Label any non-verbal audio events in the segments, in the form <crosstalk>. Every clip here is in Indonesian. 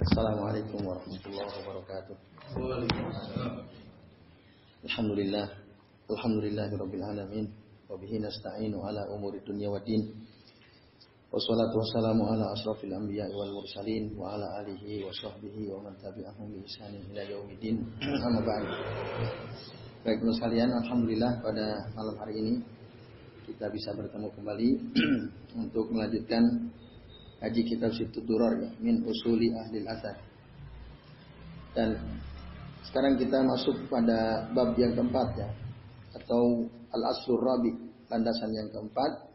Assalamualaikum warahmatullahi wabarakatuh. Alhamdulillah. Alhamdulillahirabbil alamin. Wa bihi nasta'inu ala umuri dunya waddin. Wassalatu wassalamu ala asrafil anbiya wal mursalin wa ala alihi wa sahbihi wa man tabi'ahum bi ihsanin ila yaumiddin. Amma ba'd. Baik sekalian, alhamdulillah pada malam hari ini kita bisa bertemu kembali <clears throat> untuk melanjutkan haji kitab Situ Duror ya, min usuli ahli asar. Dan sekarang kita masuk pada bab yang keempat ya, atau al-aslur rabi, landasan yang keempat.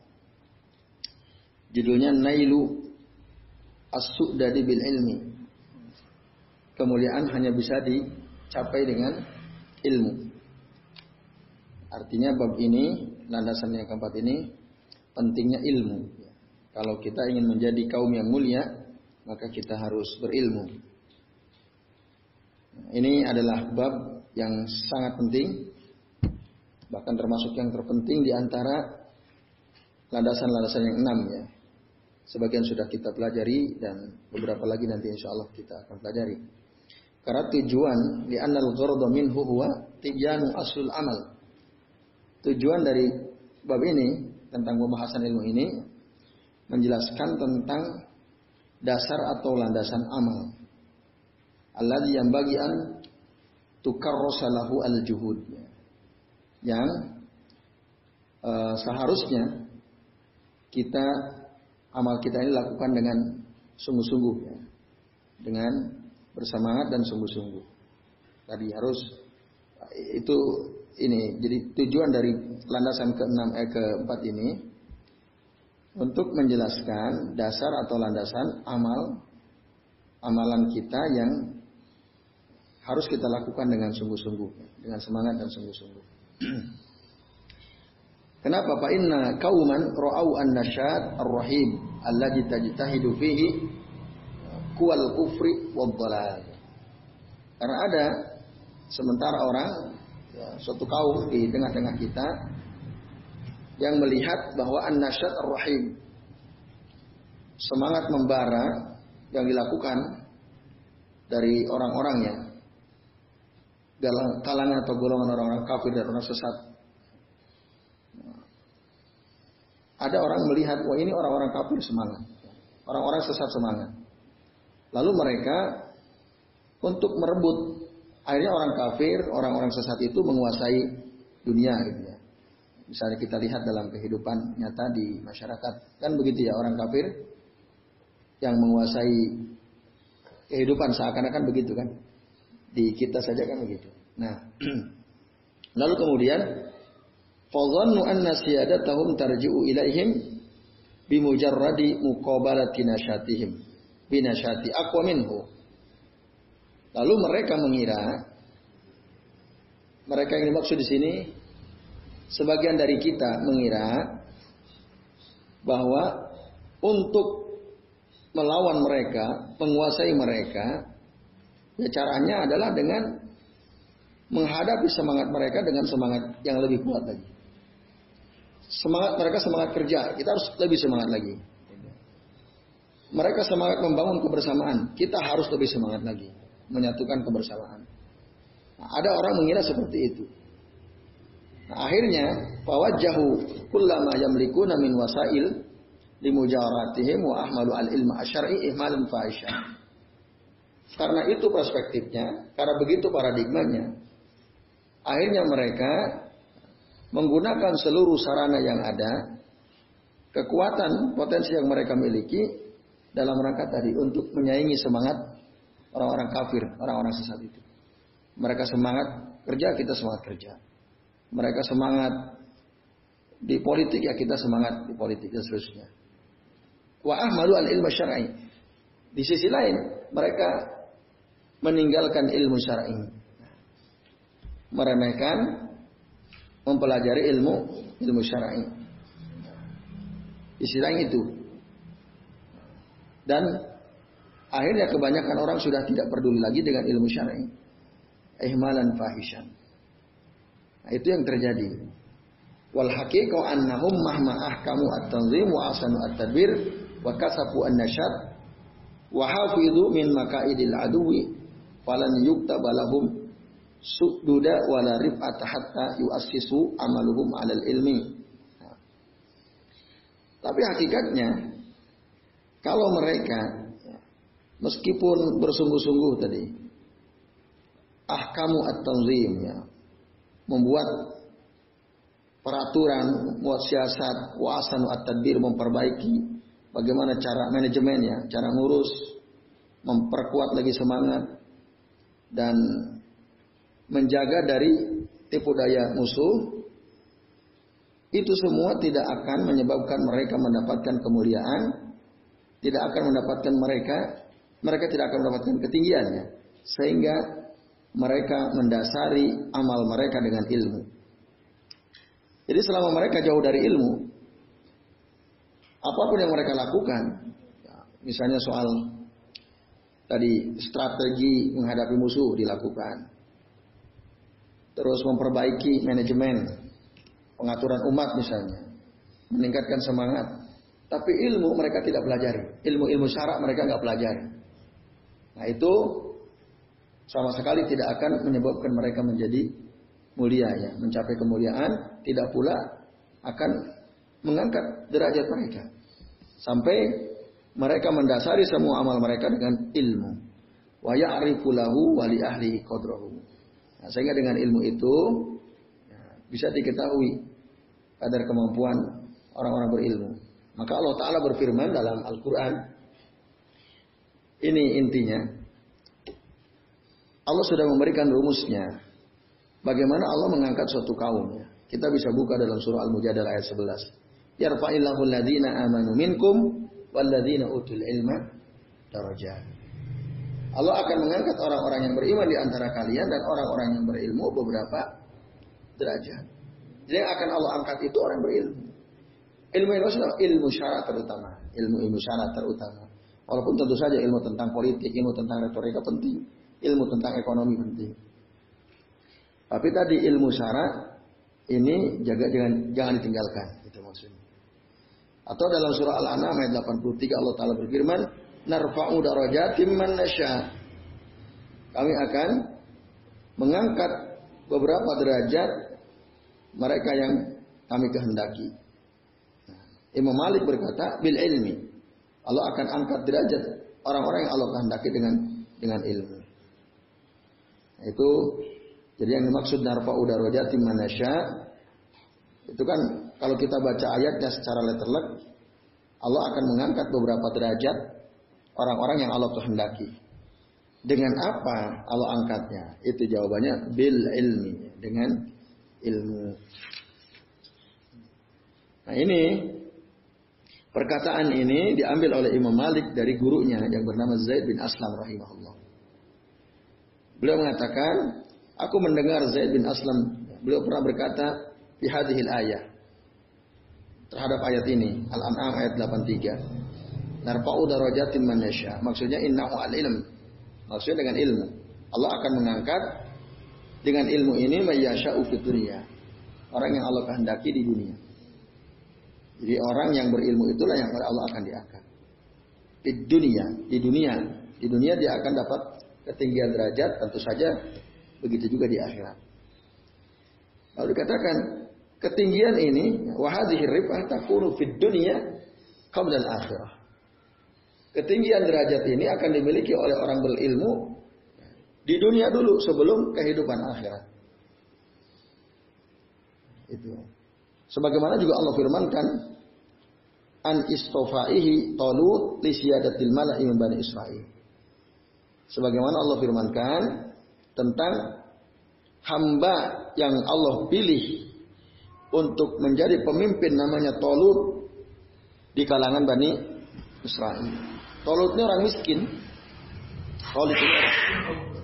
Judulnya Nailu as-su'dadi bil ilmi. Kemuliaan hanya bisa dicapai dengan ilmu. Artinya bab ini, landasan yang keempat ini, pentingnya ilmu. Kalau kita ingin menjadi kaum yang mulia, maka kita harus berilmu. Ini adalah bab yang sangat penting, bahkan termasuk yang terpenting di antara landasan-landasan yang enam ya. Sebagian sudah kita pelajari dan beberapa lagi nanti insya Allah kita akan pelajari. Karena tujuan di anal minhu huwa tijanu asul amal. Tujuan dari bab ini tentang pembahasan ilmu ini menjelaskan tentang dasar atau landasan amal. Allah yang bagian tukar rosalahu al juhud yang uh, seharusnya kita amal kita ini lakukan dengan sungguh-sungguh ya. dengan bersemangat dan sungguh-sungguh. Tadi harus itu ini jadi tujuan dari landasan ke-6 eh ke-4 ini untuk menjelaskan dasar atau landasan amal amalan kita yang harus kita lakukan dengan sungguh-sungguh, dengan semangat dan sungguh-sungguh. <clears throat> Kenapa? Pak inna kauman ra'au an-nasyad ar-rahim alladhi tajtahidu fihi kual kufri wad Karena ada sementara orang ya, suatu kaum di tengah-tengah kita yang melihat bahwa an-nasyad ar-rahim semangat membara yang dilakukan dari orang-orangnya dalam kalangan atau golongan orang-orang kafir dan orang sesat Ada orang melihat, wah ini orang-orang kafir semangat. Orang-orang sesat semangat. Lalu mereka untuk merebut, akhirnya orang kafir, orang-orang sesat itu menguasai dunia gitu ya. Misalnya kita lihat dalam kehidupan nyata di masyarakat. Kan begitu ya, orang kafir yang menguasai kehidupan seakan-akan begitu kan. Di kita saja kan begitu. Nah, <clears throat> lalu kemudian Fadhannu anna siyadatahum tarji'u ilaihim bimujarradi muqabalati nasyatihim binasyati aqwa minhu. Lalu mereka mengira mereka yang dimaksud di sini sebagian dari kita mengira bahwa untuk melawan mereka, menguasai mereka, ya caranya adalah dengan menghadapi semangat mereka dengan semangat yang lebih kuat lagi. Semangat mereka semangat kerja, kita harus lebih semangat lagi. Mereka semangat membangun kebersamaan, kita harus lebih semangat lagi menyatukan kebersamaan. Nah, ada orang mengira seperti itu. Nah, akhirnya jahu kullama yamlikuna min wasail limujaratihim wa ahmalu al ilma asyari ihmalun fahisha. Karena itu perspektifnya, karena begitu paradigmanya, akhirnya mereka menggunakan seluruh sarana yang ada, kekuatan potensi yang mereka miliki dalam rangka tadi untuk menyaingi semangat orang-orang kafir, orang-orang sesat itu. Mereka semangat kerja, kita semangat kerja. Mereka semangat di politik ya kita semangat di politik dan seterusnya. Wa ahmalu al ilmu syar'i. Di sisi lain mereka meninggalkan ilmu syar'i. Meremehkan mempelajari ilmu ilmu syar'i. Istilah itu. Dan akhirnya kebanyakan orang sudah tidak peduli lagi dengan ilmu syar'i. Ihmalan fahishan. Nah, itu yang terjadi. Wal haqiqatu annahum mahma ahkamu at-tanzim wa asanu at-tadbir wa kasafu an-nasyad wa hafidhu min makaidil aduwi falan yuktaba lahum sududa wala rif'ata hatta yuassisu amaluhum alal ilmi. Tapi hakikatnya kalau mereka meskipun bersungguh-sungguh tadi ahkamu at-tanzim ya membuat peraturan, membuat siasat, wasanu at-tadbir memperbaiki bagaimana cara manajemennya, cara ngurus, memperkuat lagi semangat dan menjaga dari tipu daya musuh. Itu semua tidak akan menyebabkan mereka mendapatkan kemuliaan, tidak akan mendapatkan mereka mereka tidak akan mendapatkan ketinggiannya. Sehingga mereka mendasari amal mereka dengan ilmu. Jadi selama mereka jauh dari ilmu, apa pun yang mereka lakukan, ya, misalnya soal tadi strategi menghadapi musuh dilakukan, terus memperbaiki manajemen, pengaturan umat misalnya, meningkatkan semangat, tapi ilmu mereka tidak pelajari, ilmu-ilmu syarak mereka nggak pelajari. Nah itu sama sekali tidak akan menyebabkan mereka menjadi mulia ya, mencapai kemuliaan, tidak pula akan mengangkat derajat mereka. Sampai mereka mendasari semua amal mereka dengan ilmu. Wa ya'rifu lahu wa li ahli qadrahu. Nah, sehingga dengan ilmu itu ya, bisa diketahui kadar kemampuan orang-orang berilmu. Maka Allah Ta'ala berfirman dalam Al-Quran. Ini intinya. Allah sudah memberikan rumusnya. Bagaimana Allah mengangkat suatu kaum. Kita bisa buka dalam surah Al-Mujadalah ayat 11. Yarfa'illahu alladhina amanu minkum walladhina utul ilma darajat. Allah akan mengangkat orang-orang yang beriman di antara kalian dan orang-orang yang berilmu beberapa derajat. Jadi yang akan Allah angkat itu orang berilmu. Ilmu ilmu ilmu syarat terutama, ilmu ilmu syarat terutama. Walaupun tentu saja ilmu tentang politik, ilmu tentang retorika penting, ilmu tentang ekonomi penting. Tapi tadi ilmu syarat ini jaga jangan jangan ditinggalkan itu maksudnya. Atau dalam surah Al-An'am ayat 83 Allah taala berfirman, "Narfa'u darajatim man nasya." Kami akan mengangkat beberapa derajat mereka yang kami kehendaki. Nah, Imam Malik berkata, "Bil ilmi." Allah akan angkat derajat orang-orang yang Allah kehendaki dengan dengan ilmu. Itu jadi yang dimaksud narfa'u darajatim manasya itu kan kalau kita baca ayatnya secara letterlek Allah akan mengangkat beberapa derajat orang-orang yang Allah kehendaki. Dengan apa Allah angkatnya? Itu jawabannya bil ilmi, dengan ilmu. Nah ini perkataan ini diambil oleh Imam Malik dari gurunya yang bernama Zaid bin Aslam rahimahullah. Beliau mengatakan Aku mendengar Zaid bin Aslam, beliau pernah berkata di hadhil ayat terhadap ayat ini, Al-An'am ayat 83. Narfa'u darajatin. Maksudnya innahu al-ilm. Maksudnya dengan ilmu. Allah akan mengangkat dengan ilmu ini mayyasha'u fi dunia. Orang yang Allah kehendaki di dunia. Jadi orang yang berilmu itulah yang Allah akan diangkat. Di dunia, di dunia, di dunia dia akan dapat ketinggian derajat tentu saja Begitu juga di akhirat. Lalu dikatakan ketinggian ini wahadhihi rifah takunu fid dunya qabla al-akhirah. Ketinggian derajat ini akan dimiliki oleh orang berilmu di dunia dulu sebelum kehidupan akhirat. Itu. Sebagaimana juga Allah firmankan an istofaihi talut li siyadatil mala'i min bani Israil. Sebagaimana Allah firmankan tentang hamba yang Allah pilih untuk menjadi pemimpin namanya Tolut di kalangan Bani Israel. Tolut ini orang miskin. Tolut ini orang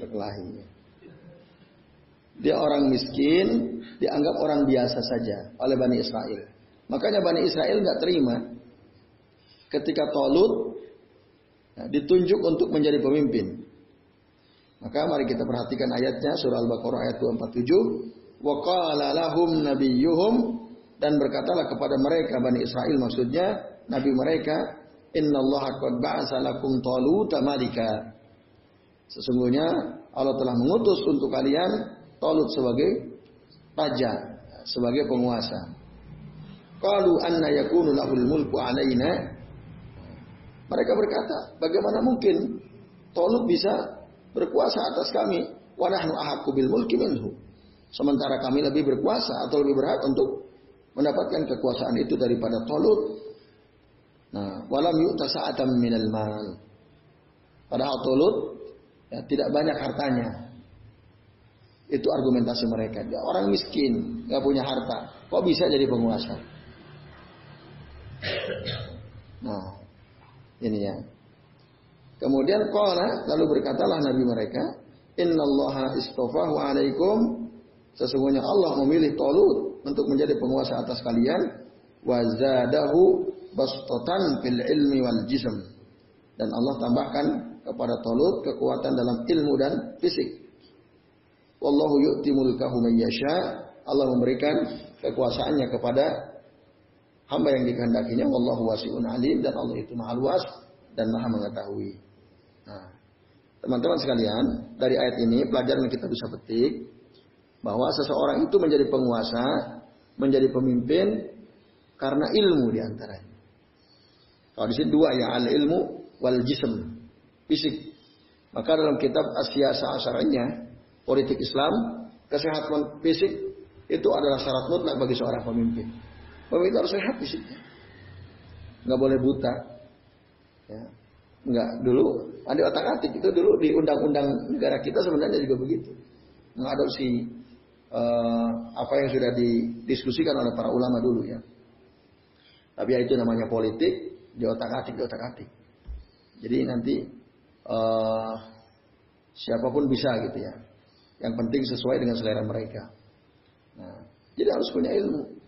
berkelahi. Dia orang miskin, dianggap orang biasa saja oleh Bani Israel. Makanya Bani Israel nggak terima ketika Tolut ya, ditunjuk untuk menjadi pemimpin. Maka mari kita perhatikan ayatnya surah Al-Baqarah ayat 247. Wa qala lahum nabiyyuhum dan berkatalah kepada mereka Bani Israel maksudnya nabi mereka innallaha qad ba'atsa lakum malika sesungguhnya Allah telah mengutus untuk kalian Talut sebagai raja sebagai penguasa qalu anna yakunu lahul mulku alaina mereka berkata bagaimana mungkin Talut bisa berkuasa atas kami wa nahnu ahaqqu bil mulki minhu sementara kami lebih berkuasa atau lebih berhak untuk mendapatkan kekuasaan itu daripada Talut. Nah, walam yu'ta sa'atan minal mal. Padahal Talut ya, tidak banyak hartanya. Itu argumentasi mereka. Dia orang miskin, nggak punya harta. Kok bisa jadi penguasa? Nah, ini ya. Kemudian qala lalu berkatalah nabi mereka, "Innallaha istafahu alaikum." Sesungguhnya Allah memilih Talut untuk menjadi penguasa atas kalian wazadahu bastatan fil ilmi wal jism dan Allah tambahkan kepada Talut kekuatan dalam ilmu dan fisik wallahu yu'ti mulkahu man yasha Allah memberikan kekuasaannya kepada hamba yang dikehendakinya wallahu wasi'un alim dan Allah itu maha luas dan maha mengetahui nah teman-teman sekalian dari ayat ini pelajaran kita bisa petik bahwa seseorang itu menjadi penguasa, menjadi pemimpin karena ilmu di antaranya. Kalau di sini dua ya al ilmu wal jism fisik. Maka dalam kitab Asia Sa'asaranya politik Islam kesehatan fisik itu adalah syarat mutlak bagi seorang pemimpin. Pemimpin harus sehat fisiknya, nggak boleh buta. Ya. Nggak dulu ada otak atik itu dulu di undang-undang negara kita sebenarnya juga begitu mengadopsi uh, apa yang sudah didiskusikan oleh para ulama dulu ya. Tapi ya itu namanya politik, di otak atik, di otak atik. Jadi nanti uh, siapa pun bisa gitu ya. Yang penting sesuai dengan selera mereka. Nah, jadi harus punya ilmu.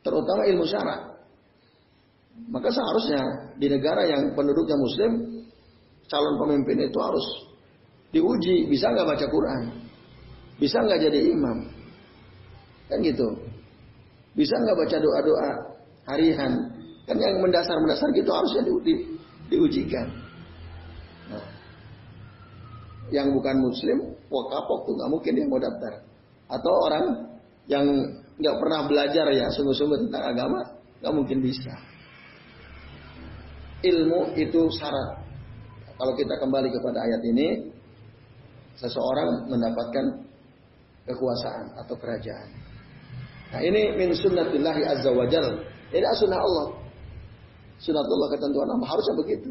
Terutama ilmu syarat. Maka seharusnya di negara yang penduduknya muslim, calon pemimpin itu harus diuji, bisa nggak baca Quran? Bisa nggak jadi imam? Kan gitu. Bisa nggak baca doa-doa harian? Kan yang mendasar-mendasar gitu harusnya di, di, diujikan. Nah, yang bukan muslim, wah kapok tuh nggak mungkin dia mau daftar. Atau orang yang nggak pernah belajar ya sungguh-sungguh tentang agama, nggak mungkin bisa. Ilmu itu syarat. Kalau kita kembali kepada ayat ini, seseorang mendapatkan kekuasaan atau kerajaan. Nah ini min sunnatillahi azza wa jal. Ini sunnah Allah. Sunnatullah ketentuan Allah harusnya begitu.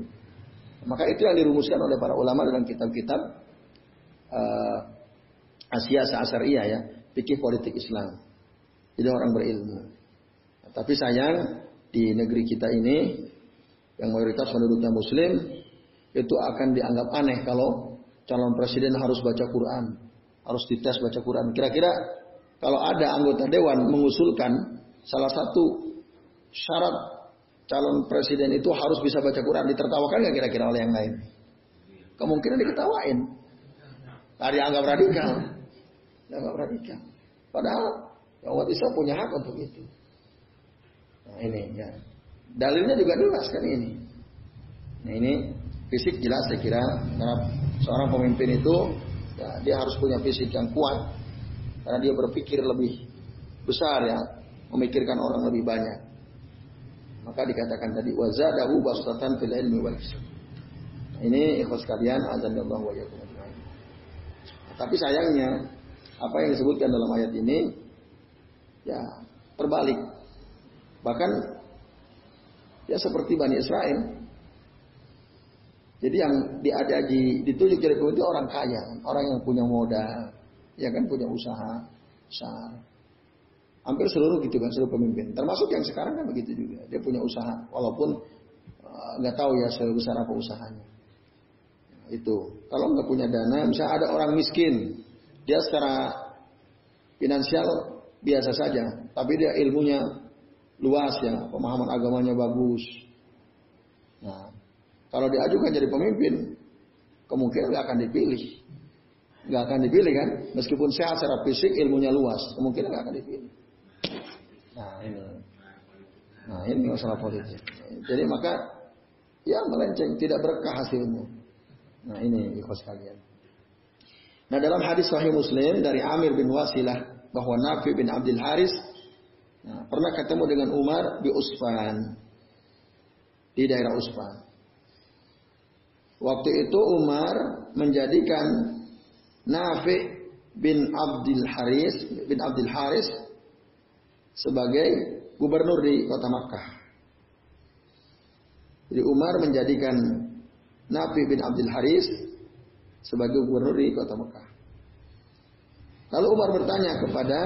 Maka itu yang dirumuskan oleh para ulama dalam kitab-kitab uh, Asia Sa'asariyah ya, fikih politik Islam. Jadi orang berilmu. Tapi sayang di negeri kita ini yang mayoritas penduduknya muslim itu akan dianggap aneh kalau calon presiden harus baca Quran harus dites baca Quran. Kira-kira kalau ada anggota dewan mengusulkan salah satu syarat calon presiden itu harus bisa baca Quran, ditertawakan nggak kira-kira oleh yang lain? Kemungkinan diketawain. Nah, dianggap radikal. Dianggap radikal. Padahal ya umat Islam punya hak untuk itu. Nah ini ya. Dalilnya juga jelas kan ini. Nah ini fisik jelas saya kira karena seorang pemimpin itu Ya, dia harus punya fisik yang kuat karena dia berpikir lebih besar ya, memikirkan orang lebih banyak. Maka dikatakan tadi wazadahu bastatan fil ilmi wal nah, Ini ikhlas kalian azan Allah wa yakum Tapi sayangnya apa yang disebutkan dalam ayat ini ya terbalik. Bahkan ya seperti Bani Israel jadi yang diadaji ditunjuk jadi pemimpin orang kaya, orang yang punya modal, ya kan punya usaha besar. Hampir seluruh gitu kan seluruh pemimpin, termasuk yang sekarang kan begitu juga. Dia punya usaha, walaupun eh, nggak uh, tahu ya sebesar apa usahanya. itu kalau nggak punya dana, misalnya ada orang miskin, dia secara finansial biasa saja, tapi dia ilmunya luas ya, pemahaman agamanya bagus. Nah, kalau diajukan jadi pemimpin, kemungkinan nggak akan dipilih. Nggak akan dipilih kan? Meskipun sehat secara fisik, ilmunya luas, kemungkinan nggak akan dipilih. Nah ini, nah ini masalah politik. Jadi maka ya melenceng, tidak berkah hasilnya. Nah ini ikhlas kalian. Nah dalam hadis Sahih Muslim dari Amir bin Wasilah bahwa Nafi bin Abdul Haris nah, pernah ketemu dengan Umar di Usfan di daerah Usfan. Waktu itu Umar menjadikan Nafi bin Abdul Haris bin Abdul Haris sebagai gubernur di kota Makkah. Jadi Umar menjadikan Nabi bin Abdul Haris sebagai gubernur di kota Mekah. Lalu Umar bertanya kepada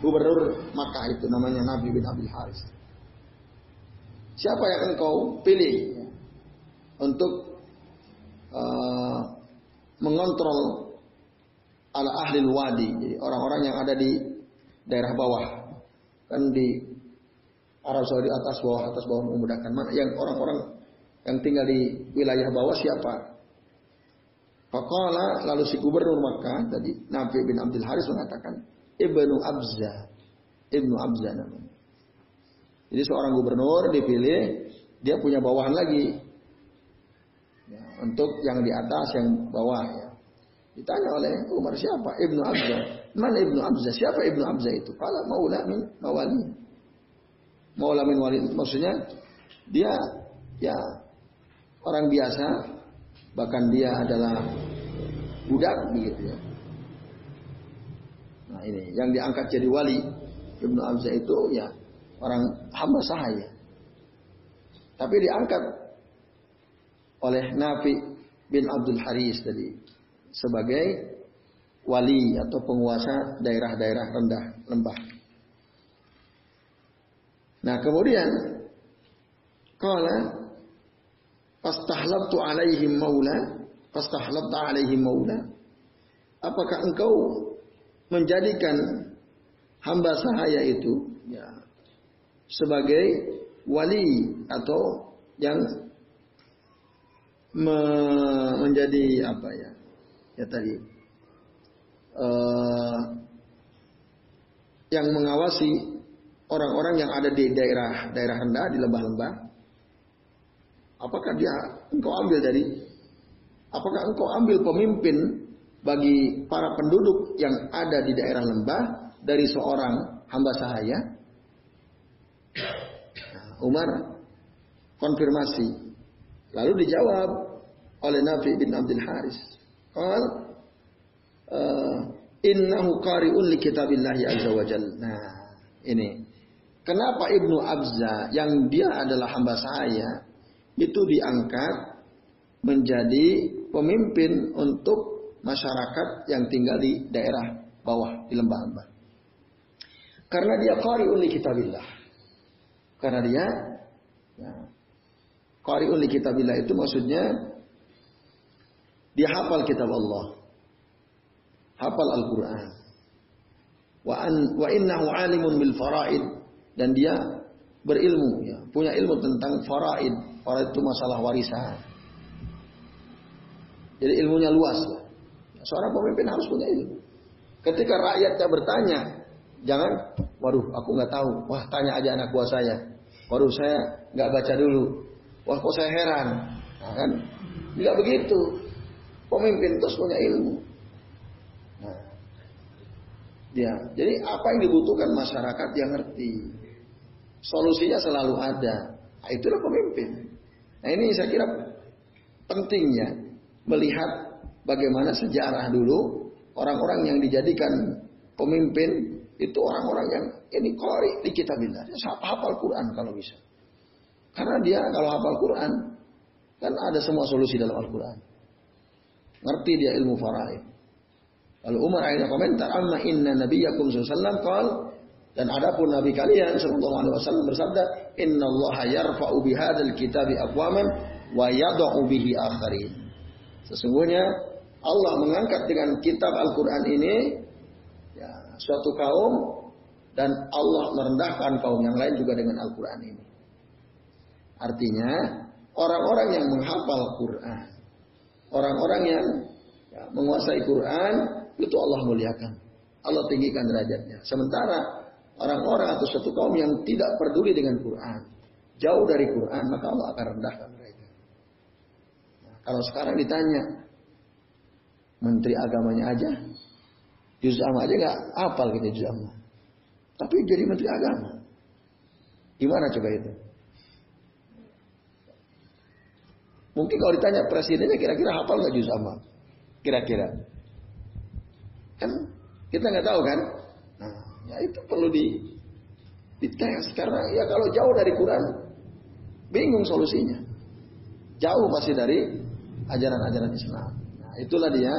gubernur Makkah itu namanya Nabi bin Abdul Haris. Siapa yang engkau pilih untuk uh, mengontrol ala ahli wadi, jadi orang-orang yang ada di daerah bawah. Kan di Arab Saudi atas bawah atas bawah memudahkan mana yang orang-orang yang tinggal di wilayah bawah siapa? Fakola lalu si gubernur Makkah tadi Nabi bin Abdul Haris mengatakan Ibnu Abza. Ibnu Abza namanya. Jadi seorang gubernur dipilih, dia punya bawahan lagi. Ya, untuk yang di atas, yang bawah ya. Ditanya oleh Umar siapa? Ibnu Abza. Mana Ibnu Abza? Siapa Ibnu Abza itu? Kala maula min mawali. Maula wali maksudnya dia ya orang biasa, bahkan dia adalah budak begitu ya. Nah ini yang diangkat jadi wali Ibnu Abza itu ya orang hamba sahaya. Tapi diangkat oleh Nabi bin Abdul Haris tadi sebagai wali atau penguasa daerah-daerah rendah lembah. Nah kemudian kalau Fastahlabtu alaihim maula. Fastahlabta alaihim maula. Apakah engkau menjadikan hamba sahaya itu ya, sebagai wali atau yang me menjadi apa ya ya tadi uh, yang mengawasi orang-orang yang ada di daerah daerah rendah di lembah-lembah Apakah dia engkau ambil dari apakah engkau ambil pemimpin bagi para penduduk yang ada di daerah lembah dari seorang hamba sahaya? Nah, Umar konfirmasi. Lalu dijawab oleh Nabi bin Abdul Haris. Qal uh, innahu qari'un li kitabillahi azza wa Nah, ini. Kenapa Ibnu Abza yang dia adalah hamba saya itu diangkat menjadi pemimpin untuk masyarakat yang tinggal di daerah bawah di lembah-lembah. Karena dia qari'un li kitabillah. Karena dia ya, qari'un li kitabillah itu maksudnya dia hafal kitab Allah. Hafal Al-Qur'an. Wa an wa innahu alimun bil faraid dan dia berilmu ya, punya ilmu tentang faraid, Orang itu masalah warisan. Jadi ilmunya luas. Seorang pemimpin harus punya ilmu. Ketika rakyatnya bertanya, jangan, waduh aku nggak tahu. Wah tanya aja anak buah saya. Waduh saya nggak baca dulu. Wah kok saya heran. Nah, kan? Tidak begitu. Pemimpin terus punya ilmu. Nah, dia. Jadi apa yang dibutuhkan masyarakat yang ngerti. Solusinya selalu ada. Nah, itulah pemimpin. Nah ini saya kira pentingnya melihat bagaimana sejarah dulu orang-orang yang dijadikan pemimpin itu orang-orang yang ini kori di kitabillah. Siapa hafal Quran kalau bisa. Karena dia kalau hafal Quran kan ada semua solusi dalam Al-Quran. Ngerti dia ilmu faraid. Lalu Umar akhirnya komentar, "Amma inna nabiyyakum sallallahu alaihi dan adapun nabi kalian sallallahu alaihi wasallam bersabda, "Inna Allah yarfa'u bihadzal kitabi aqwaman wa yad'u bihi akharin." Sesungguhnya Allah mengangkat dengan kitab Al-Qur'an ini ya, suatu kaum dan Allah merendahkan kaum yang lain juga dengan Al-Qur'an ini. Artinya, orang-orang yang menghafal Quran, orang-orang yang ya, menguasai Quran, itu Allah muliakan. Allah tinggikan derajatnya. Sementara orang-orang atau satu kaum yang tidak peduli dengan Quran, jauh dari Quran, maka Allah akan rendahkan mereka. Nah, kalau sekarang ditanya, menteri agamanya aja, juz amma aja nggak apal gitu juz amma. Tapi jadi menteri agama. Gimana coba itu? Mungkin kalau ditanya presidennya kira-kira hafal nggak juz amma? Kira-kira. Kan kita nggak tahu kan? Nah, ya itu perlu di dites karena ya kalau jauh dari Quran bingung solusinya. Jauh masih dari ajaran-ajaran Islam. Nah, itulah dia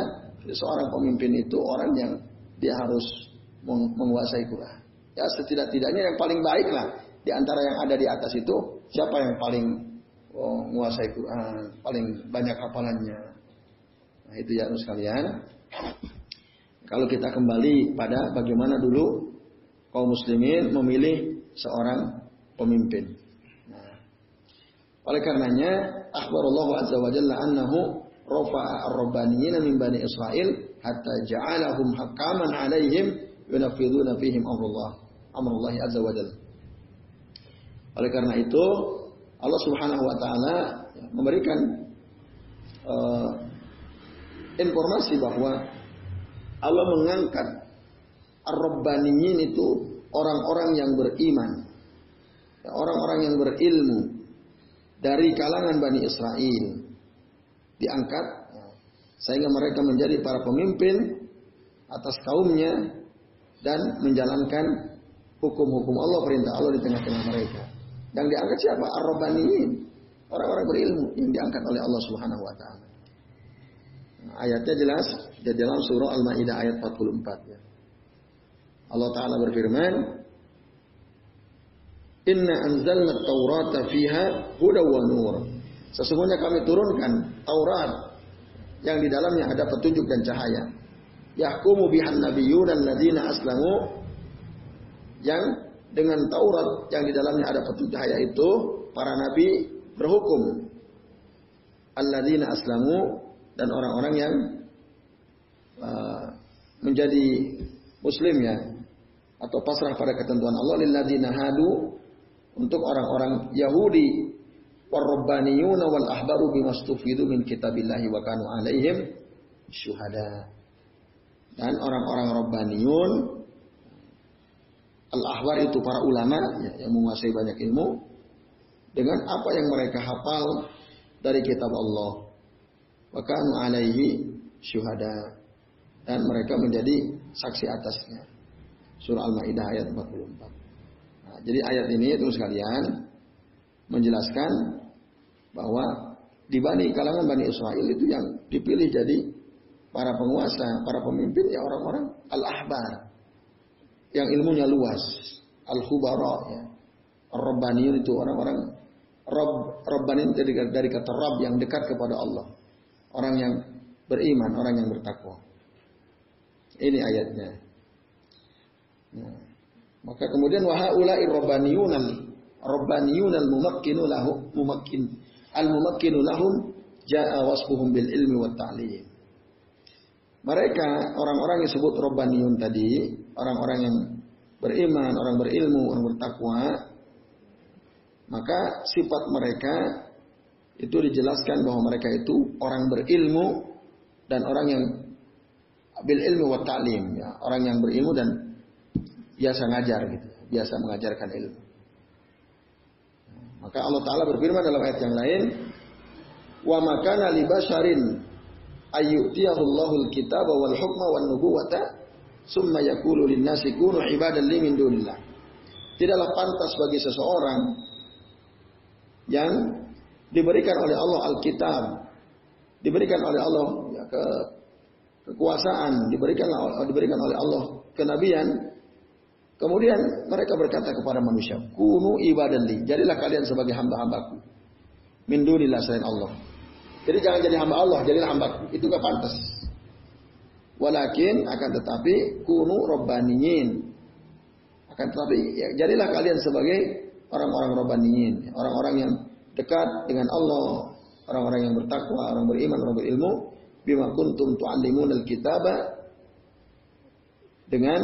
seorang pemimpin itu orang yang dia harus menguasai Quran. Ya setidak-tidaknya yang paling baik lah di antara yang ada di atas itu siapa yang paling oh, menguasai Quran, paling banyak hafalannya. Nah itu ya sekalian. Kalau kita kembali pada bagaimana dulu kaum muslimin memilih seorang pemimpin. Nah, oleh karenanya, akhbarullah azza wa jalla annahu rafa'a ar-rabbaniyina min bani Israel hatta ja'alahum hakaman alaihim yunafiduna fihim amrullah. Amrullah azza wa jalla. Oleh karena itu, Allah Subhanahu wa taala memberikan uh, informasi bahwa Allah mengangkat Ar-Rabbaniyin itu orang-orang yang beriman. Orang-orang yang berilmu dari kalangan Bani Israel. Diangkat sehingga mereka menjadi para pemimpin atas kaumnya dan menjalankan hukum-hukum Allah, perintah Allah di tengah-tengah mereka. Yang diangkat siapa? Ar-Rabbaniyin. Orang-orang berilmu yang diangkat oleh Allah Subhanahu wa taala. Ayatnya jelas di dalam surah Al-Maidah ayat 44 ya. Allah taala berfirman, "Inna anzalna at-taurata fiha hudaw wa nur." Sesungguhnya kami turunkan Taurat yang di dalamnya ada petunjuk dan cahaya. Yahkumu bihan nabiyyun alladzina aslamu yang dengan Taurat yang di dalamnya ada petunjuk cahaya itu para nabi berhukum alladzina aslamu dan orang-orang yang uh, menjadi muslim ya atau pasrah pada ketentuan Allah lilladzina hadu untuk orang-orang Yahudi warabbaniyun wal ahbaru bimastufidu min kitabillahi wa kanu alaihim syuhada dan orang-orang rabbaniyun al-ahbar itu para ulama ya, yang menguasai banyak ilmu dengan apa yang mereka hafal dari kitab Allah Wakanu alaihi syuhada. Dan mereka menjadi saksi atasnya. Surah Al-Ma'idah ayat 44. Nah, jadi ayat ini itu sekalian menjelaskan bahwa di Bani kalangan Bani Israel itu yang dipilih jadi para penguasa, para pemimpin ya orang-orang al-ahbar yang ilmunya luas, al-khubara ya. Rabbaniyun itu orang-orang Rabb, Rabbanin dari, dari kata Rabb yang dekat kepada Allah. Orang yang beriman, orang yang bertakwa. Ini ayatnya. Maka kemudian wahaulai rabbaniyunal rabbaniyunal mumakkinu lahu mumakkin. Al mumakkinu lahum jaa wasfuhum bil ilmi wat ta'lim. Mereka orang-orang yang disebut rabbaniyun tadi, orang-orang yang beriman, orang berilmu, orang bertakwa, maka sifat mereka itu dijelaskan bahwa mereka itu orang berilmu dan orang yang bil ilmu wa ta'lim ya, orang yang berilmu dan biasa ngajar gitu, biasa mengajarkan ilmu. Maka Allah taala berfirman dalam ayat yang lain, "Wa makana li basharin ayyutiyahu Allahul kitaba wal hukma wan nubuwata summa yaqulu lin-nasi kunu ibadan li min dunillah." Tidaklah pantas bagi seseorang yang diberikan oleh Allah Alkitab, diberikan oleh Allah ya, ke kekuasaan, diberikan diberikan oleh Allah kenabian. Kemudian mereka berkata kepada manusia, "Kunu ibadali, jadilah kalian sebagai hamba-hambaku." Min dunillah selain Allah. Jadi jangan jadi hamba Allah, jadilah hambaku. Itu gak pantas. Walakin akan tetapi kunu robbaniyin. Akan tetapi ya, jadilah kalian sebagai orang-orang robbaniyin, orang-orang yang dekat dengan Allah, orang-orang yang bertakwa, orang beriman, orang berilmu, bima kuntum tu'allimun al-kitaba dengan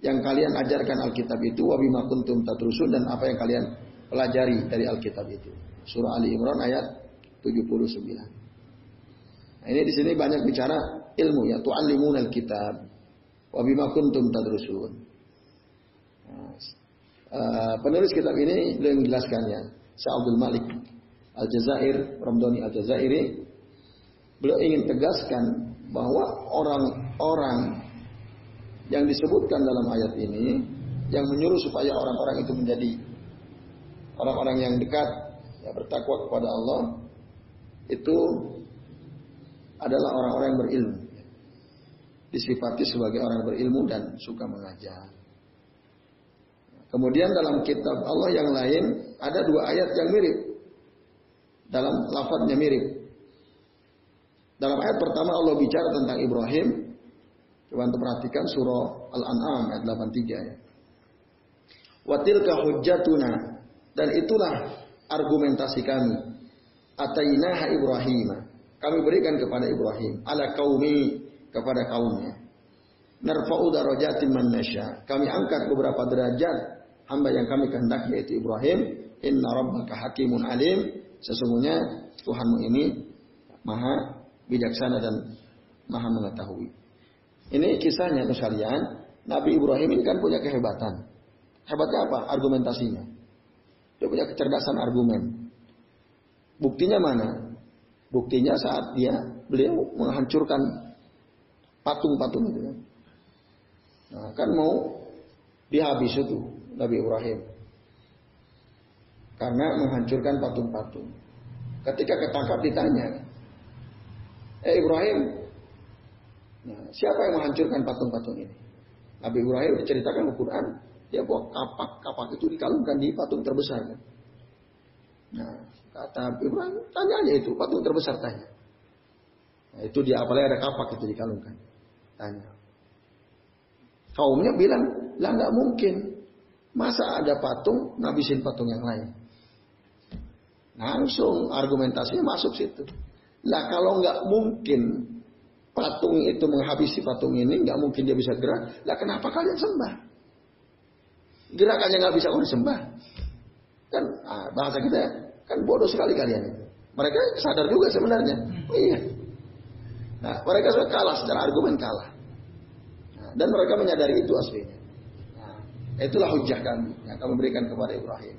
yang kalian ajarkan Alkitab itu wa bima kuntum dan apa yang kalian pelajari dari Alkitab itu. Surah Ali Imran ayat 79. Nah, ini di sini banyak bicara ilmu ya, tu'allimun alkitab wa bima kuntum. Nah, uh, penulis kitab ini beliau menjelaskannya. Syekh Abdul Malik Al-Jazair, Ramdhani Al-Jazairi beliau ingin tegaskan bahwa orang-orang yang disebutkan dalam ayat ini yang menyuruh supaya orang-orang itu menjadi orang-orang yang dekat ya bertakwa kepada Allah itu adalah orang-orang yang berilmu. Disifati sebagai orang berilmu dan suka mengajar. Kemudian dalam kitab Allah yang lain ada dua ayat yang mirip. Dalam lafadznya mirip. Dalam ayat pertama Allah bicara tentang Ibrahim Coba untuk perhatikan surah Al-An'am ayat 83 ya. Watilka hujjatuna dan itulah argumentasi kami. Atainaha Ibrahim. Kami berikan kepada Ibrahim ala kaumi kepada kaumnya. Narfa'u darajatin man. Kami angkat beberapa derajat hamba yang kami kehendaki yaitu Ibrahim. Inna rabbaka hakimun alim. Sesungguhnya Tuhanmu ini maha bijaksana dan maha mengetahui. Ini kisahnya tuh. Nabi Ibrahim ini kan punya kehebatan. Hebatnya apa? Argumentasinya. Dia punya kecerdasan argumen. Buktinya mana? Buktinya saat dia beliau menghancurkan patung-patung itu kan. Nah, kan mau dihabis itu Nabi Ibrahim. Karena menghancurkan patung-patung. Ketika ketangkap ditanya, Eh Ibrahim, Nah, siapa yang menghancurkan patung-patung ini? Nabi Ibrahim diceritakan di Quran, dia bawa kapak-kapak itu dikalungkan di patung terbesar. Nah, kata Ibrahim, tanya aja itu, patung terbesar tanya. Nah, itu dia apalagi ada kapak itu dikalungkan. Tanya. Kaumnya bilang, lah nggak mungkin. Masa ada patung, ngabisin patung yang lain. Langsung argumentasinya masuk situ. Lah kalau nggak mungkin patung itu menghabisi patung ini, nggak mungkin dia bisa gerak. Lah kenapa kalian sembah? Gerakannya nggak bisa orang sembah. Kan ah, bahasa kita kan bodoh sekali kalian. Mereka sadar juga sebenarnya. Oh, iya. Nah, mereka sudah kalah secara argumen kalah. Nah, dan mereka menyadari itu aslinya. Nah, itulah hujah kami yang kami berikan kepada Ibrahim.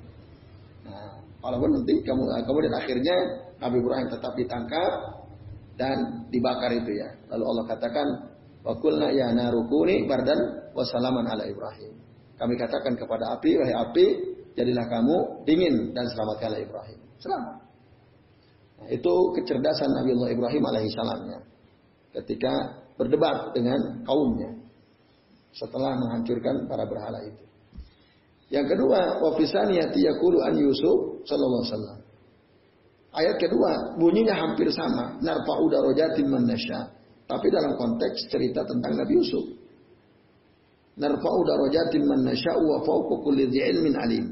Nah, walaupun nanti kamu kemudian akhirnya Nabi Ibrahim tetap ditangkap, dan dibakar itu ya. Lalu Allah katakan, "Wa qulna ya narukuni bardan wa salaman ala Ibrahim." Kami katakan kepada api, wahai api, jadilah kamu dingin dan selamatkanlah Ibrahim. Selamat. Nah, itu kecerdasan Nabi Allah Ibrahim alaihissalamnya. Ketika berdebat dengan kaumnya. Setelah menghancurkan para berhala itu. Yang kedua, wa fisaniyati yaqulu an Yusuf sallallahu alaihi wasallam. Ayat kedua bunyinya hampir sama. Narfa'u darajatin man. Tapi dalam konteks cerita tentang Nabi Yusuf. Narfa'u darajatin man wa fawqa kulli ilmin alim.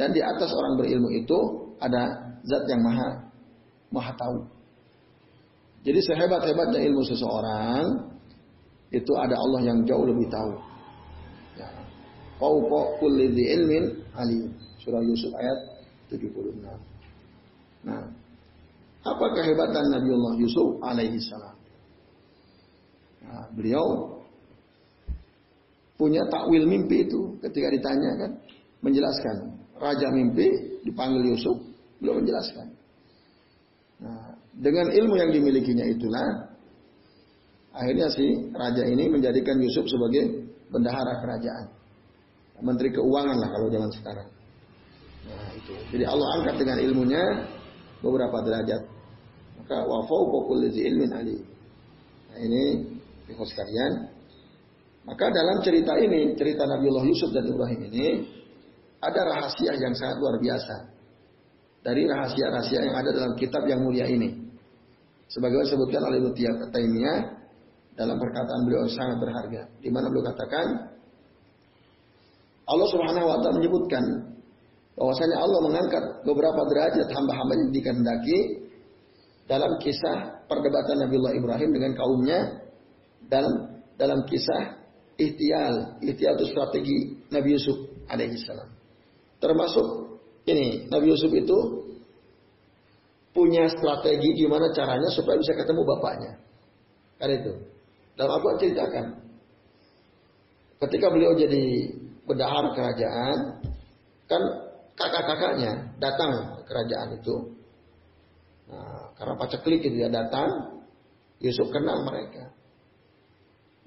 Dan di atas orang berilmu itu ada zat yang maha maha tahu. Jadi sehebat-hebatnya ilmu seseorang itu ada Allah yang jauh lebih tahu. Ya. Kulli ilmin alim. Surah Yusuf ayat 76. Nah, apa kehebatan Nabiullah Yusuf alaihi salam? Nah, beliau punya takwil mimpi itu ketika ditanya kan menjelaskan. Raja mimpi dipanggil Yusuf beliau menjelaskan. Nah dengan ilmu yang dimilikinya itulah akhirnya si raja ini menjadikan Yusuf sebagai bendahara kerajaan. Menteri keuangan lah kalau zaman sekarang. Nah itu. Jadi Allah angkat dengan ilmunya beberapa derajat. Maka wafau pokul ilmin ali. Nah ini ikhwas sekalian. Maka dalam cerita ini, cerita Nabiullah Yusuf dan Ibrahim ini, ada rahasia yang sangat luar biasa. Dari rahasia-rahasia yang ada dalam kitab yang mulia ini. Sebagaimana disebutkan oleh Ibnu Taimiyah dalam perkataan beliau yang sangat berharga. Di mana beliau katakan, Allah Subhanahu wa taala menyebutkan bahwasanya Allah mengangkat beberapa derajat hamba-hamba yang dikehendaki dalam kisah perdebatan Nabiullah Ibrahim dengan kaumnya dalam dalam kisah ikhtial. Ikhtial itu strategi Nabi Yusuf alaihissalam. Termasuk ini Nabi Yusuf itu punya strategi gimana caranya supaya bisa ketemu bapaknya. Kan itu. Dalam aku ceritakan. Ketika beliau jadi bendahara kerajaan, kan kakak-kakaknya datang ke kerajaan itu. Nah, karena paceklik itu ya datang, Yusuf kenal mereka.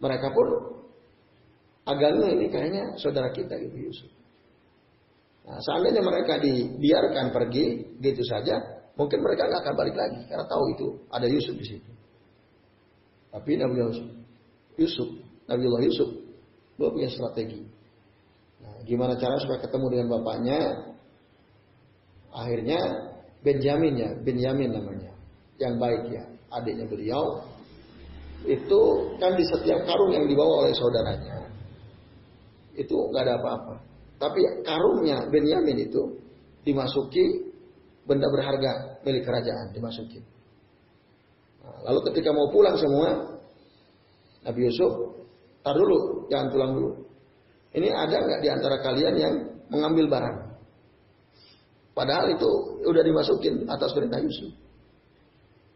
Mereka pun agaknya ini kayaknya saudara kita gitu Yusuf. Nah, seandainya mereka dibiarkan pergi gitu saja, mungkin mereka nggak akan balik lagi karena tahu itu ada Yusuf di situ. Tapi Nabi Yusuf, Yusuf, Nabi Allah Yusuf, dia punya strategi. Nah, gimana cara supaya ketemu dengan bapaknya? Akhirnya Benjamin ya, Benjamin namanya, yang baik ya, adiknya beliau itu kan di setiap karung yang dibawa oleh saudaranya itu nggak ada apa-apa. Tapi karungnya Benyamin itu dimasuki benda berharga milik kerajaan dimasuki. Nah, lalu ketika mau pulang semua, Nabi Yusuf, tar dulu, jangan pulang dulu. Ini ada nggak di antara kalian yang mengambil barang? Padahal itu udah dimasukin atas perintah Yusuf.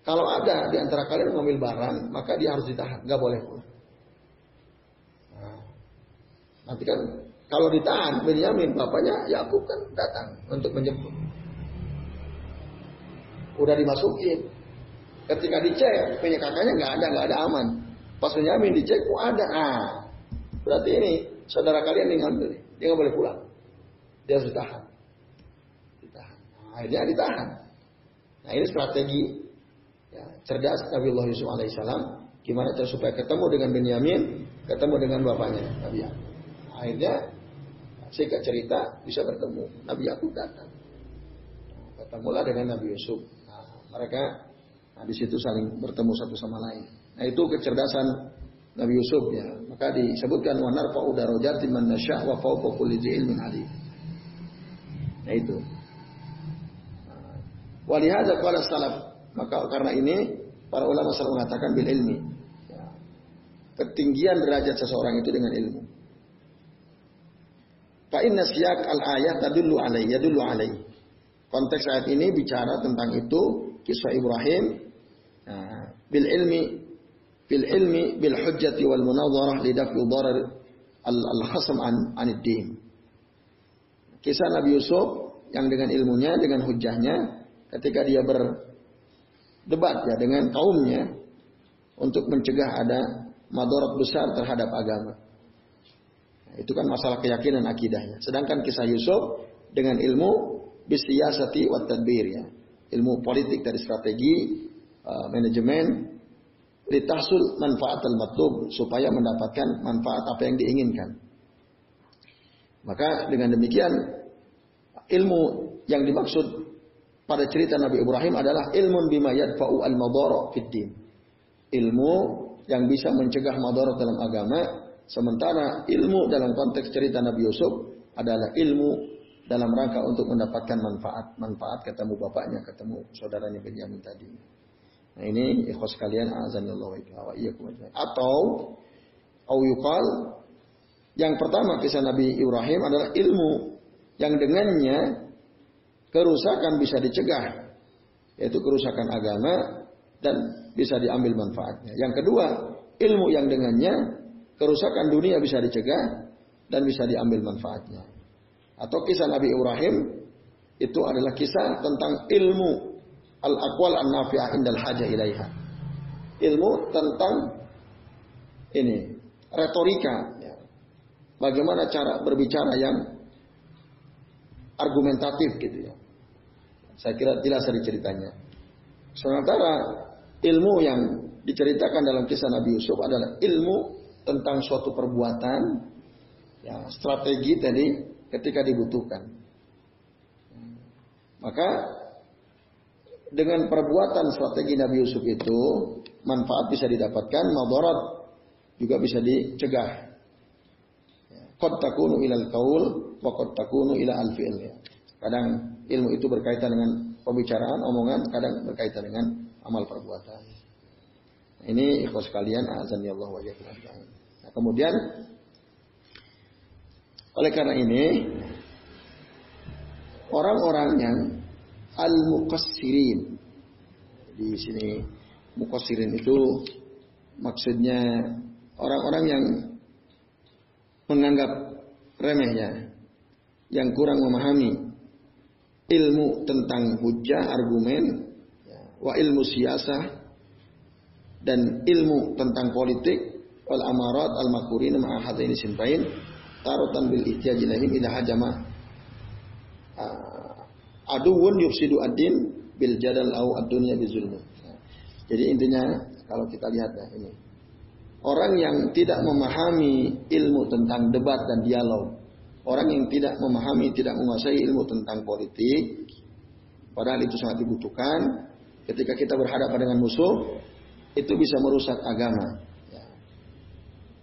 Kalau ada di antara kalian mengambil barang, maka dia harus ditahan, nggak boleh pulang. Nanti kan kalau ditahan Benyamin bapaknya Yakub kan datang untuk menjemput. Udah dimasukin. Ketika dicek, punya kakaknya nggak ada, nggak ada aman. Pas Benyamin dicek, kok ada. Ah, berarti ini saudara kalian yang ngambil, dia nggak boleh pulang. Dia harus ditahan. Akhirnya ditahan. Nah ini strategi ya, cerdas Nabi Allah Yusuf alaihissalam. Gimana cara supaya ketemu dengan Benyamin, ketemu dengan bapaknya Nabi Yakub. Akhirnya singkat cerita bisa bertemu. Nabi Yakub datang. Ketemulah dengan Nabi Yusuf. Nah, mereka nah, di situ saling bertemu satu sama lain. Nah itu kecerdasan Nabi Yusuf ya. Maka disebutkan wa narfa'u darajatin man nasya' wa ilmin alim. Nah itu. Walihada qala salaf. Maka karena ini para ulama selalu mengatakan bil ilmi. Ketinggian derajat seseorang itu dengan ilmu. Fa inna siyak al-ayat tadullu alaihi, yadullu alaihi. Konteks ayat ini bicara tentang itu kisah Ibrahim nah, bil ilmi bil ilmi bil hujjati wal munadharah li daf'i darar al khasm an anid din. Kisah Nabi Yusuf yang dengan ilmunya, dengan hujahnya ketika dia berdebat ya dengan kaumnya untuk mencegah ada madarat besar terhadap agama. Itu kan masalah keyakinan akidahnya. Sedangkan kisah Yusuf dengan ilmu bisiyasati wa tadbir ya. Ilmu politik dari strategi, uh, manajemen, litahsul manfaat al-matlub supaya mendapatkan manfaat apa yang diinginkan. Maka dengan demikian ilmu yang dimaksud pada cerita Nabi Ibrahim adalah ilmu bima yadfa'u al-madara. Ilmu yang bisa mencegah madarat dalam agama Sementara ilmu dalam konteks cerita Nabi Yusuf adalah ilmu dalam rangka untuk mendapatkan manfaat. Manfaat ketemu bapaknya, ketemu saudaranya Benyamin tadi. Nah ini ikhwas kalian azanillahu wa Atau au yuqal yang pertama kisah Nabi Ibrahim adalah ilmu yang dengannya kerusakan bisa dicegah yaitu kerusakan agama dan bisa diambil manfaatnya. Yang kedua, ilmu yang dengannya kerusakan dunia bisa dicegah dan bisa diambil manfaatnya. Atau kisah Nabi Ibrahim itu adalah kisah tentang ilmu al-aqwal an-nafi'ah indal haja ilaiha. Ilmu tentang ini retorika ya. Bagaimana cara berbicara yang argumentatif gitu ya. Saya kira jelas dari ceritanya. Sementara ilmu yang diceritakan dalam kisah Nabi Yusuf adalah ilmu tentang suatu perbuatan, ya, strategi tadi ketika dibutuhkan. Maka dengan perbuatan strategi Nabi Yusuf itu manfaat bisa didapatkan, madarat juga bisa dicegah. Qad takunu ilal qaul wa qad takunu ila al fi'l. Ya. Kadang ilmu itu berkaitan dengan pembicaraan, omongan, kadang berkaitan dengan amal perbuatan. Ini ikhwas kalian ya Allah wa Nah, kemudian Oleh karena ini, orang-orang yang al-muqassirin. Di sini muqassirin itu maksudnya orang-orang yang menganggap remehnya, yang kurang memahami ilmu tentang hujah, argumen, wa ilmu siasah, dan ilmu tentang politik, wal amarat al makurin ma'ahadaini sintain, tarutan bil ihtiyaj ilahim ila hajama aduun yufsidu ad-din bil jadal au ad-dunya bizulmi. Jadi intinya kalau kita lihat ya ini. Orang yang tidak memahami ilmu tentang debat dan dialog, orang yang tidak memahami, tidak menguasai ilmu tentang politik, padahal itu sangat dibutuhkan. Ketika kita berhadapan dengan musuh, itu bisa merusak agama. Ya.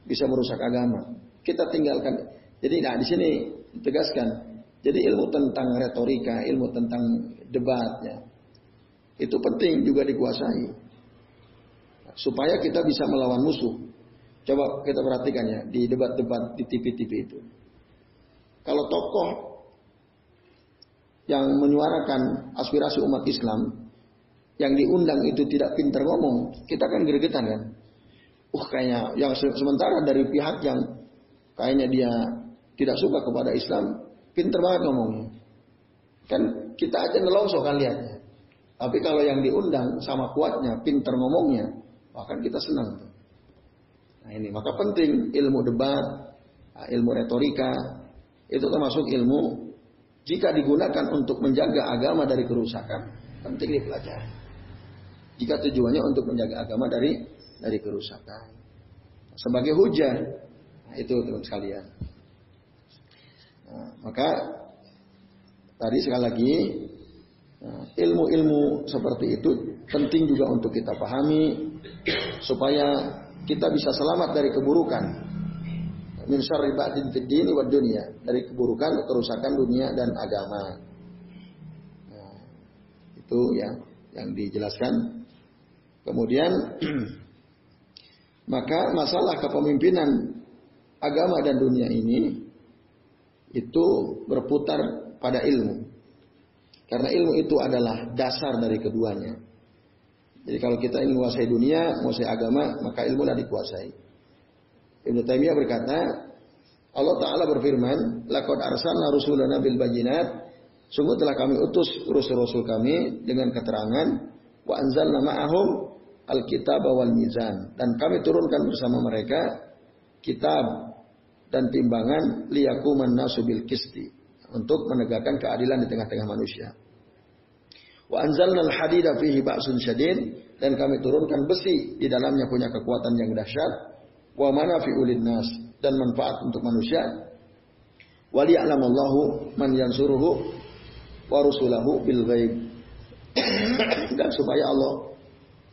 Bisa merusak agama. Kita tinggalkan. Jadi nah di sini ditegaskan jadi ilmu tentang retorika, ilmu tentang debatnya, itu penting juga dikuasai. Supaya kita bisa melawan musuh. Coba kita perhatikan ya di debat-debat di TV-TV itu. Kalau tokoh yang menyuarakan aspirasi umat Islam yang diundang itu tidak pintar ngomong, kita kan gregetan kan. Uh kayaknya yang sementara dari pihak yang kayaknya dia tidak suka kepada Islam, Pinter banget ngomongnya. Kan kita aja nelongso kan lihatnya. Tapi kalau yang diundang sama kuatnya, pinter ngomongnya, bahkan kita senang. Nah ini maka penting ilmu debat, nah, ilmu retorika, itu termasuk ilmu jika digunakan untuk menjaga agama dari kerusakan, penting dipelajari. Jika tujuannya untuk menjaga agama dari dari kerusakan. Sebagai hujan, nah, itu teman sekalian. Nah, maka tadi sekali lagi nah, ilmu-ilmu seperti itu penting juga untuk kita pahami supaya kita bisa selamat dari keburukan min syarri ba'din fid dini wa dunya dari keburukan kerusakan dunia dan agama. Nah, itu ya yang dijelaskan. Kemudian <clears throat> maka masalah kepemimpinan agama dan dunia ini itu berputar pada ilmu. Karena ilmu itu adalah dasar dari keduanya. Jadi kalau kita ingin menguasai dunia, menguasai agama, maka ilmu dah dikuasai. Ibnu Taimiyah berkata, Allah Ta'ala berfirman, Laqad arsalna rusulana bil bayinat, sungguh telah kami utus rasul-rasul kami dengan keterangan, wa anzalna ma'ahum alkitab wal mizan. Dan kami turunkan bersama mereka kitab dan timbangan liyakuman nasubil kisti untuk menegakkan keadilan di tengah-tengah manusia. Wa anzalna al-hadida fihi ba'sun syadid dan kami turunkan besi di dalamnya punya kekuatan yang dahsyat wa manafi'ul nas dan manfaat untuk manusia. Wa liya'lamallahu man yansuruhu wa rusulahu bil ghaib. <clears throat> dan supaya Allah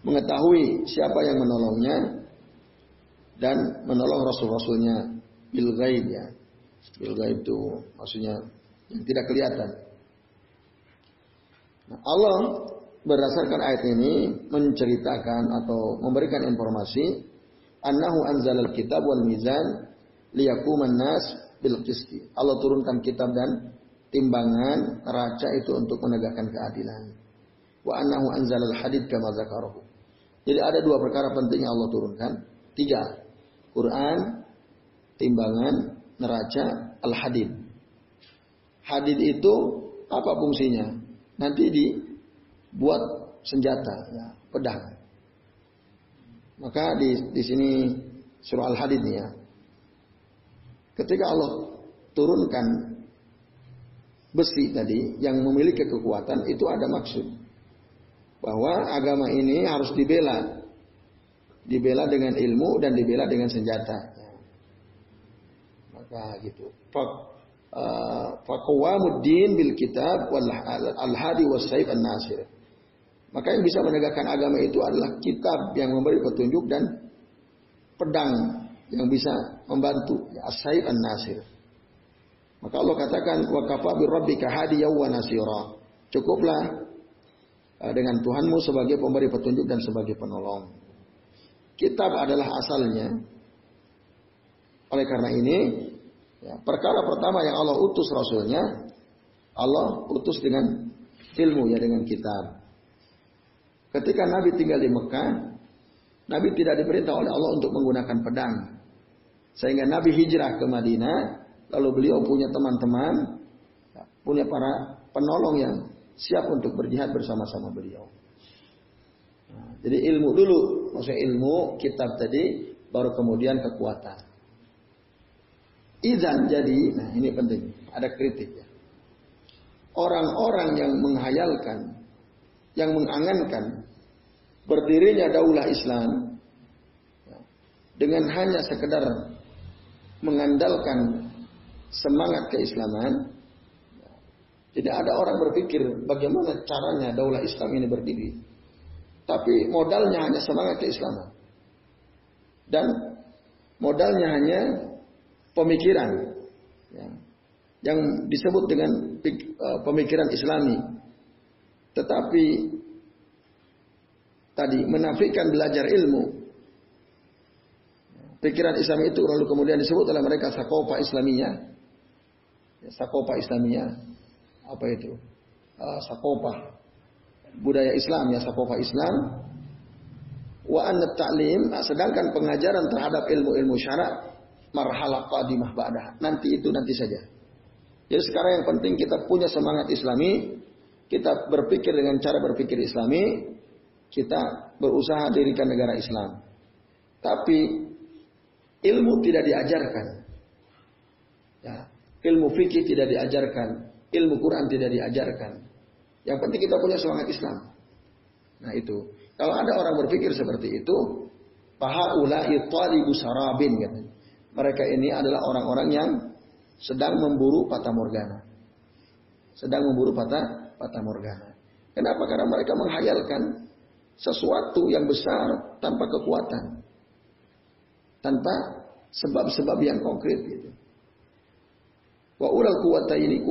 mengetahui siapa yang menolongnya dan menolong rasul-rasulnya bil gaib ya. Bil gaib itu maksudnya yang tidak kelihatan. Nah, Allah berdasarkan ayat ini menceritakan atau memberikan informasi annahu anzalal kitab wal mizan liyakuman nas bil qisti. Allah turunkan kitab dan timbangan raca itu untuk menegakkan keadilan. Wa annahu anzalal hadid kama zakarahu. Jadi ada dua perkara penting yang Allah turunkan. Tiga. Quran, timbangan neraca al-hadid. Hadid itu apa fungsinya? Nanti dibuat senjata, ya, pedang. Maka di di sini surah Al-Hadid ya. Ketika Allah turunkan besi tadi yang memiliki kekuatan itu ada maksud bahwa agama ini harus dibela. Dibela dengan ilmu dan dibela dengan senjata. Nah gitu. Faqawamuddin uh, bil kitab wal al hadi was saif an nasir. Maka yang bisa menegakkan agama itu adalah kitab yang memberi petunjuk dan pedang yang bisa membantu ya, as-saif an nasir. Maka Allah katakan wa kafa bi rabbika hadiyan nasira. Cukuplah uh, dengan Tuhanmu sebagai pemberi petunjuk dan sebagai penolong. Kitab adalah asalnya. Oleh karena ini Ya, perkara pertama yang Allah utus Rasulnya, Allah utus dengan ilmu ya dengan kitab. Ketika Nabi tinggal di Mekah, Nabi tidak diperintah oleh Allah untuk menggunakan pedang. Sehingga Nabi hijrah ke Madinah, lalu beliau punya teman-teman, ya, punya para penolong yang siap untuk berjihad bersama-sama beliau. Nah, jadi ilmu dulu, maksudnya ilmu kitab tadi, baru kemudian kekuatan. Izan jadi, nah ini penting, ada kritik ya. Orang-orang yang menghayalkan, yang mengangankan berdirinya daulah Islam dengan hanya sekedar mengandalkan semangat keislaman, tidak ada orang berpikir bagaimana caranya daulah Islam ini berdiri. Tapi modalnya hanya semangat keislaman. Dan modalnya hanya pemikiran ya, yang disebut dengan uh, pemikiran Islami. Tetapi tadi menafikan belajar ilmu. Pikiran Islam itu lalu kemudian disebut oleh mereka sakopa Islaminya. Ya, sakopa Islamia. Apa itu? Uh, sakopa. Budaya Islam ya sakopa Islam. Wa anna ta'lim. Sedangkan pengajaran terhadap ilmu-ilmu syarat marhalah qadimah ba'dah. Nanti itu nanti saja. Jadi sekarang yang penting kita punya semangat islami, kita berpikir dengan cara berpikir islami, kita berusaha dirikan negara Islam. Tapi ilmu tidak diajarkan. Ya, ilmu fikih tidak diajarkan, ilmu Quran tidak diajarkan. Yang penting kita punya semangat Islam. Nah itu. Kalau ada orang berpikir seperti itu, pahaulai talibu sarabin. Mereka ini adalah orang-orang yang sedang memburu patah morgana. Sedang memburu patah patah morgana. Kenapa? Karena mereka menghayalkan sesuatu yang besar tanpa kekuatan. Tanpa sebab-sebab yang konkret gitu. Wa ulal kuwata ini.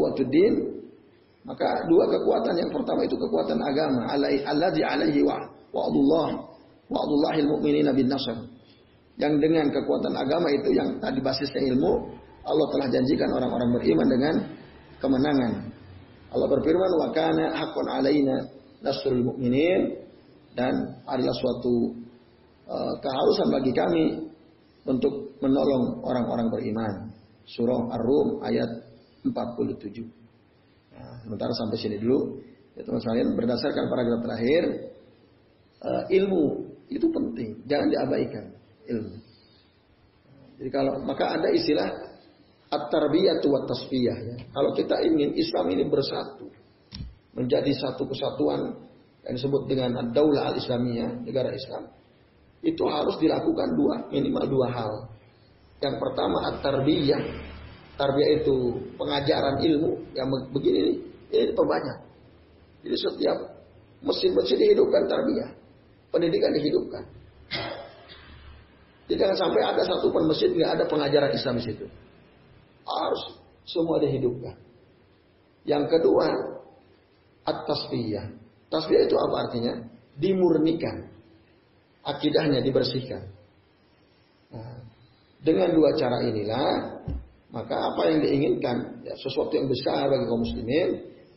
Maka dua kekuatan yang pertama itu kekuatan agama. Alladzi alaihi wa wa'dullah. Wa'dullahil mu'minina bin nasr yang dengan kekuatan agama itu yang tadi basisnya ilmu, Allah telah janjikan orang-orang beriman dengan kemenangan. Allah berfirman, "Wa kana haqqan alaina nasrul mu'minin" dan adalah suatu uh, keharusan bagi kami untuk menolong orang-orang beriman. Surah Ar-Rum ayat 47. Nah, sementara sampai sini dulu. Ya teman sekalian, berdasarkan paragraf terakhir, uh, ilmu itu penting, jangan diabaikan ilmu. Jadi kalau maka ada istilah at-tarbiyatu wa tasfiyah ya. Kalau kita ingin Islam ini bersatu menjadi satu kesatuan yang disebut dengan ad-daulah al-islamiyah, negara Islam. Itu harus dilakukan dua, minimal dua hal. Yang pertama at-tarbiyah. Tarbiyah itu pengajaran ilmu yang begini nih, ini perbanyak. Jadi setiap mesin-mesin dihidupkan tarbiyah. Pendidikan dihidupkan. Jadi jangan sampai ada satu pun masjid nggak ada pengajaran Islam di situ. Harus semua dihidupkan. Yang kedua, at-tasfiyah. Tasfiyah itu apa artinya? Dimurnikan. Akidahnya dibersihkan. Nah, dengan dua cara inilah, maka apa yang diinginkan, ya, sesuatu yang besar bagi kaum muslimin,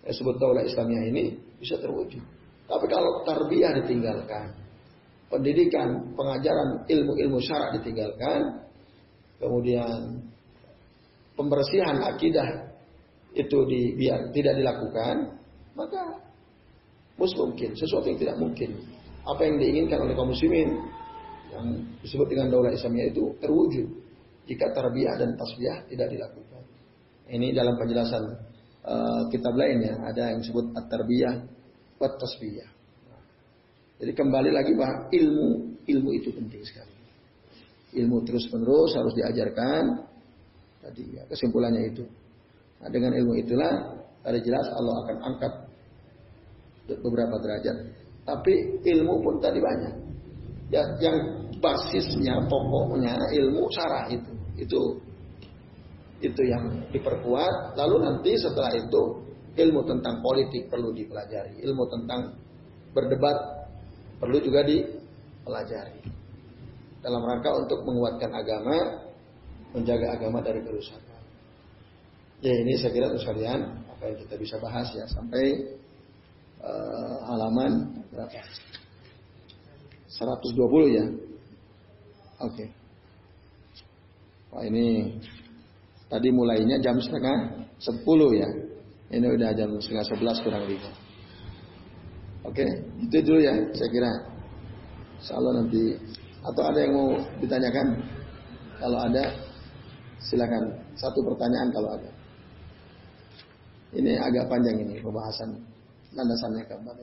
yang sebut daulah Islamiyah ini bisa terwujud. Tapi kalau tarbiyah ditinggalkan, pendidikan, pengajaran ilmu-ilmu syarak ditinggalkan, kemudian pembersihan akidah itu di, tidak dilakukan, maka mus mungkin sesuatu yang tidak mungkin. Apa yang diinginkan oleh kaum muslimin yang disebut dengan daulah Islamiyah itu terwujud jika tarbiyah dan tasbiyah tidak dilakukan. Ini dalam penjelasan uh, kitab lainnya ada yang disebut at-tarbiyah wa tasbiyah. Jadi kembali lagi bahwa ilmu ilmu itu penting sekali. Ilmu terus menerus harus diajarkan. Tadi ya, kesimpulannya itu. Nah, dengan ilmu itulah ada jelas Allah akan angkat beberapa derajat. Tapi ilmu pun tadi banyak. Ya, yang basisnya, pokoknya ilmu syarah itu. Itu itu yang diperkuat. Lalu nanti setelah itu ilmu tentang politik perlu dipelajari. Ilmu tentang berdebat perlu juga dipelajari dalam rangka untuk menguatkan agama, menjaga agama dari kerusakan. Ya ini saya kira itu sekalian apa yang kita bisa bahas ya sampai uh, halaman berapa? 120 ya. Oke. Okay. Wah ini tadi mulainya jam setengah 10 ya. Ini udah jam setengah 11 kurang lebih. Oke, okay, itu dulu ya saya kira. Insya Allah nanti atau ada yang mau ditanyakan? Kalau ada silakan satu pertanyaan kalau ada. Ini agak panjang ini pembahasan landasannya keempat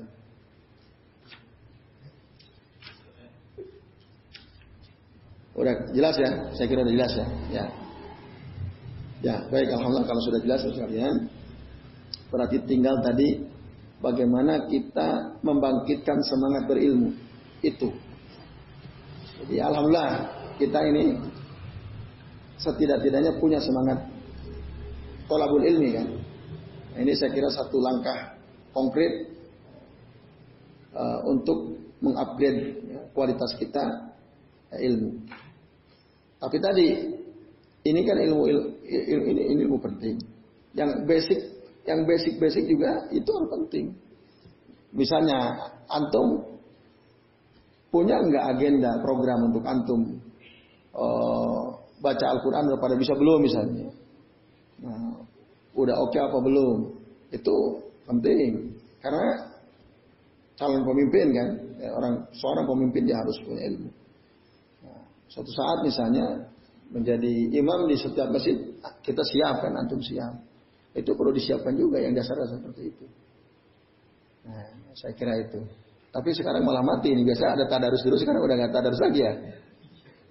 Udah jelas ya? Saya kira udah jelas ya. Ya. Ya, baik alhamdulillah kalau sudah jelas sekalian. Berarti tinggal tadi bagaimana kita membangkitkan semangat berilmu. Itu. Jadi alhamdulillah kita ini setidak-tidaknya punya semangat tolabul ilmi kan. Nah, ini saya kira satu langkah konkret uh, untuk mengupgrade ya, kualitas kita ya, ilmu. Tapi tadi ini kan ilmu, ilmu ini, ini ilmu penting. Yang basic, yang basic-basic juga itu harus penting. Misalnya antum punya enggak agenda program untuk antum uh, baca Al-Quran udah pada bisa belum misalnya. Nah, udah oke okay apa belum. Itu penting. Karena calon pemimpin kan, ya, orang seorang pemimpin dia harus punya ilmu. Nah, suatu saat misalnya menjadi imam di setiap masjid, kita siapkan antum siap. Itu perlu disiapkan juga yang dasarnya seperti itu. Nah, saya kira itu. Tapi sekarang malah mati ini biasa ada tadarus dulu sekarang udah nggak tadarus lagi ya.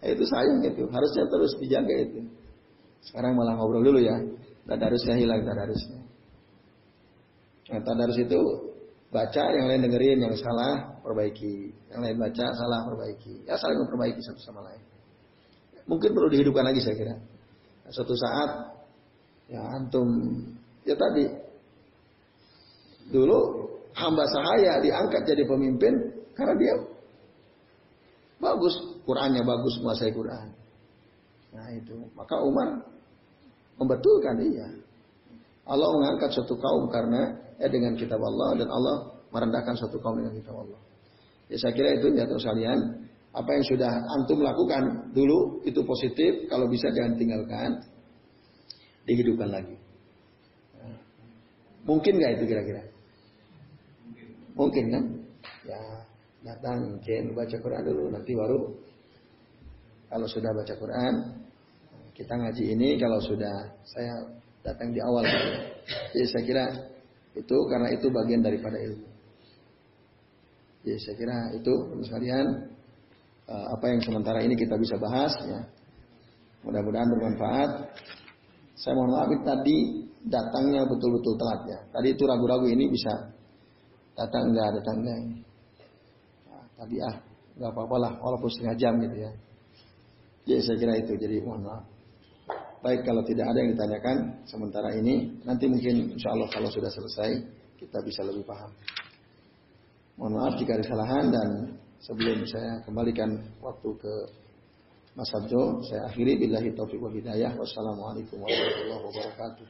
Nah, itu sayang itu. Harusnya terus dijaga itu. Sekarang malah ngobrol dulu ya. Tadarusnya hilang tadarusnya. Nah, tadarus itu baca, yang lain dengerin, yang salah perbaiki, yang lain baca, salah perbaiki. Ya saling memperbaiki satu sama lain. Mungkin perlu dihidupkan lagi saya kira. Nah, suatu saat ya antum ya tadi dulu hamba sahaya diangkat jadi pemimpin karena dia bagus Qurannya bagus menguasai Quran. Nah itu maka Umar Membetulkan iya. Allah mengangkat suatu kaum karena eh dengan kitab Allah dan Allah merendahkan suatu kaum dengan kitab Allah. Ya saya kira itu ya terus kalian apa yang sudah antum lakukan dulu itu positif kalau bisa jangan tinggalkan dihidupkan lagi. Mungkin nggak itu kira-kira? Mungkin kan? Ya datang mungkin baca Quran dulu nanti baru kalau sudah baca Quran kita ngaji ini kalau sudah saya datang di awal. Jadi saya kira itu karena itu bagian daripada ilmu. Jadi saya kira itu sekalian eh, apa yang sementara ini kita bisa bahas ya. Mudah-mudahan bermanfaat. Saya mohon maaf tadi datangnya betul-betul telat ya. Tadi itu ragu-ragu ini bisa datang enggak datang enggak. Tadi ah nggak apa-apa lah walaupun setengah jam gitu ya. Jadi saya kira itu jadi mohon maaf. Baik kalau tidak ada yang ditanyakan sementara ini, nanti mungkin insya Allah kalau sudah selesai kita bisa lebih paham. Mohon maaf jika ada kesalahan dan sebelum saya kembalikan waktu ke Mas Abjo, saya akhiri billahi taufiq wa hidayah. Wassalamualaikum warahmatullahi wabarakatuh.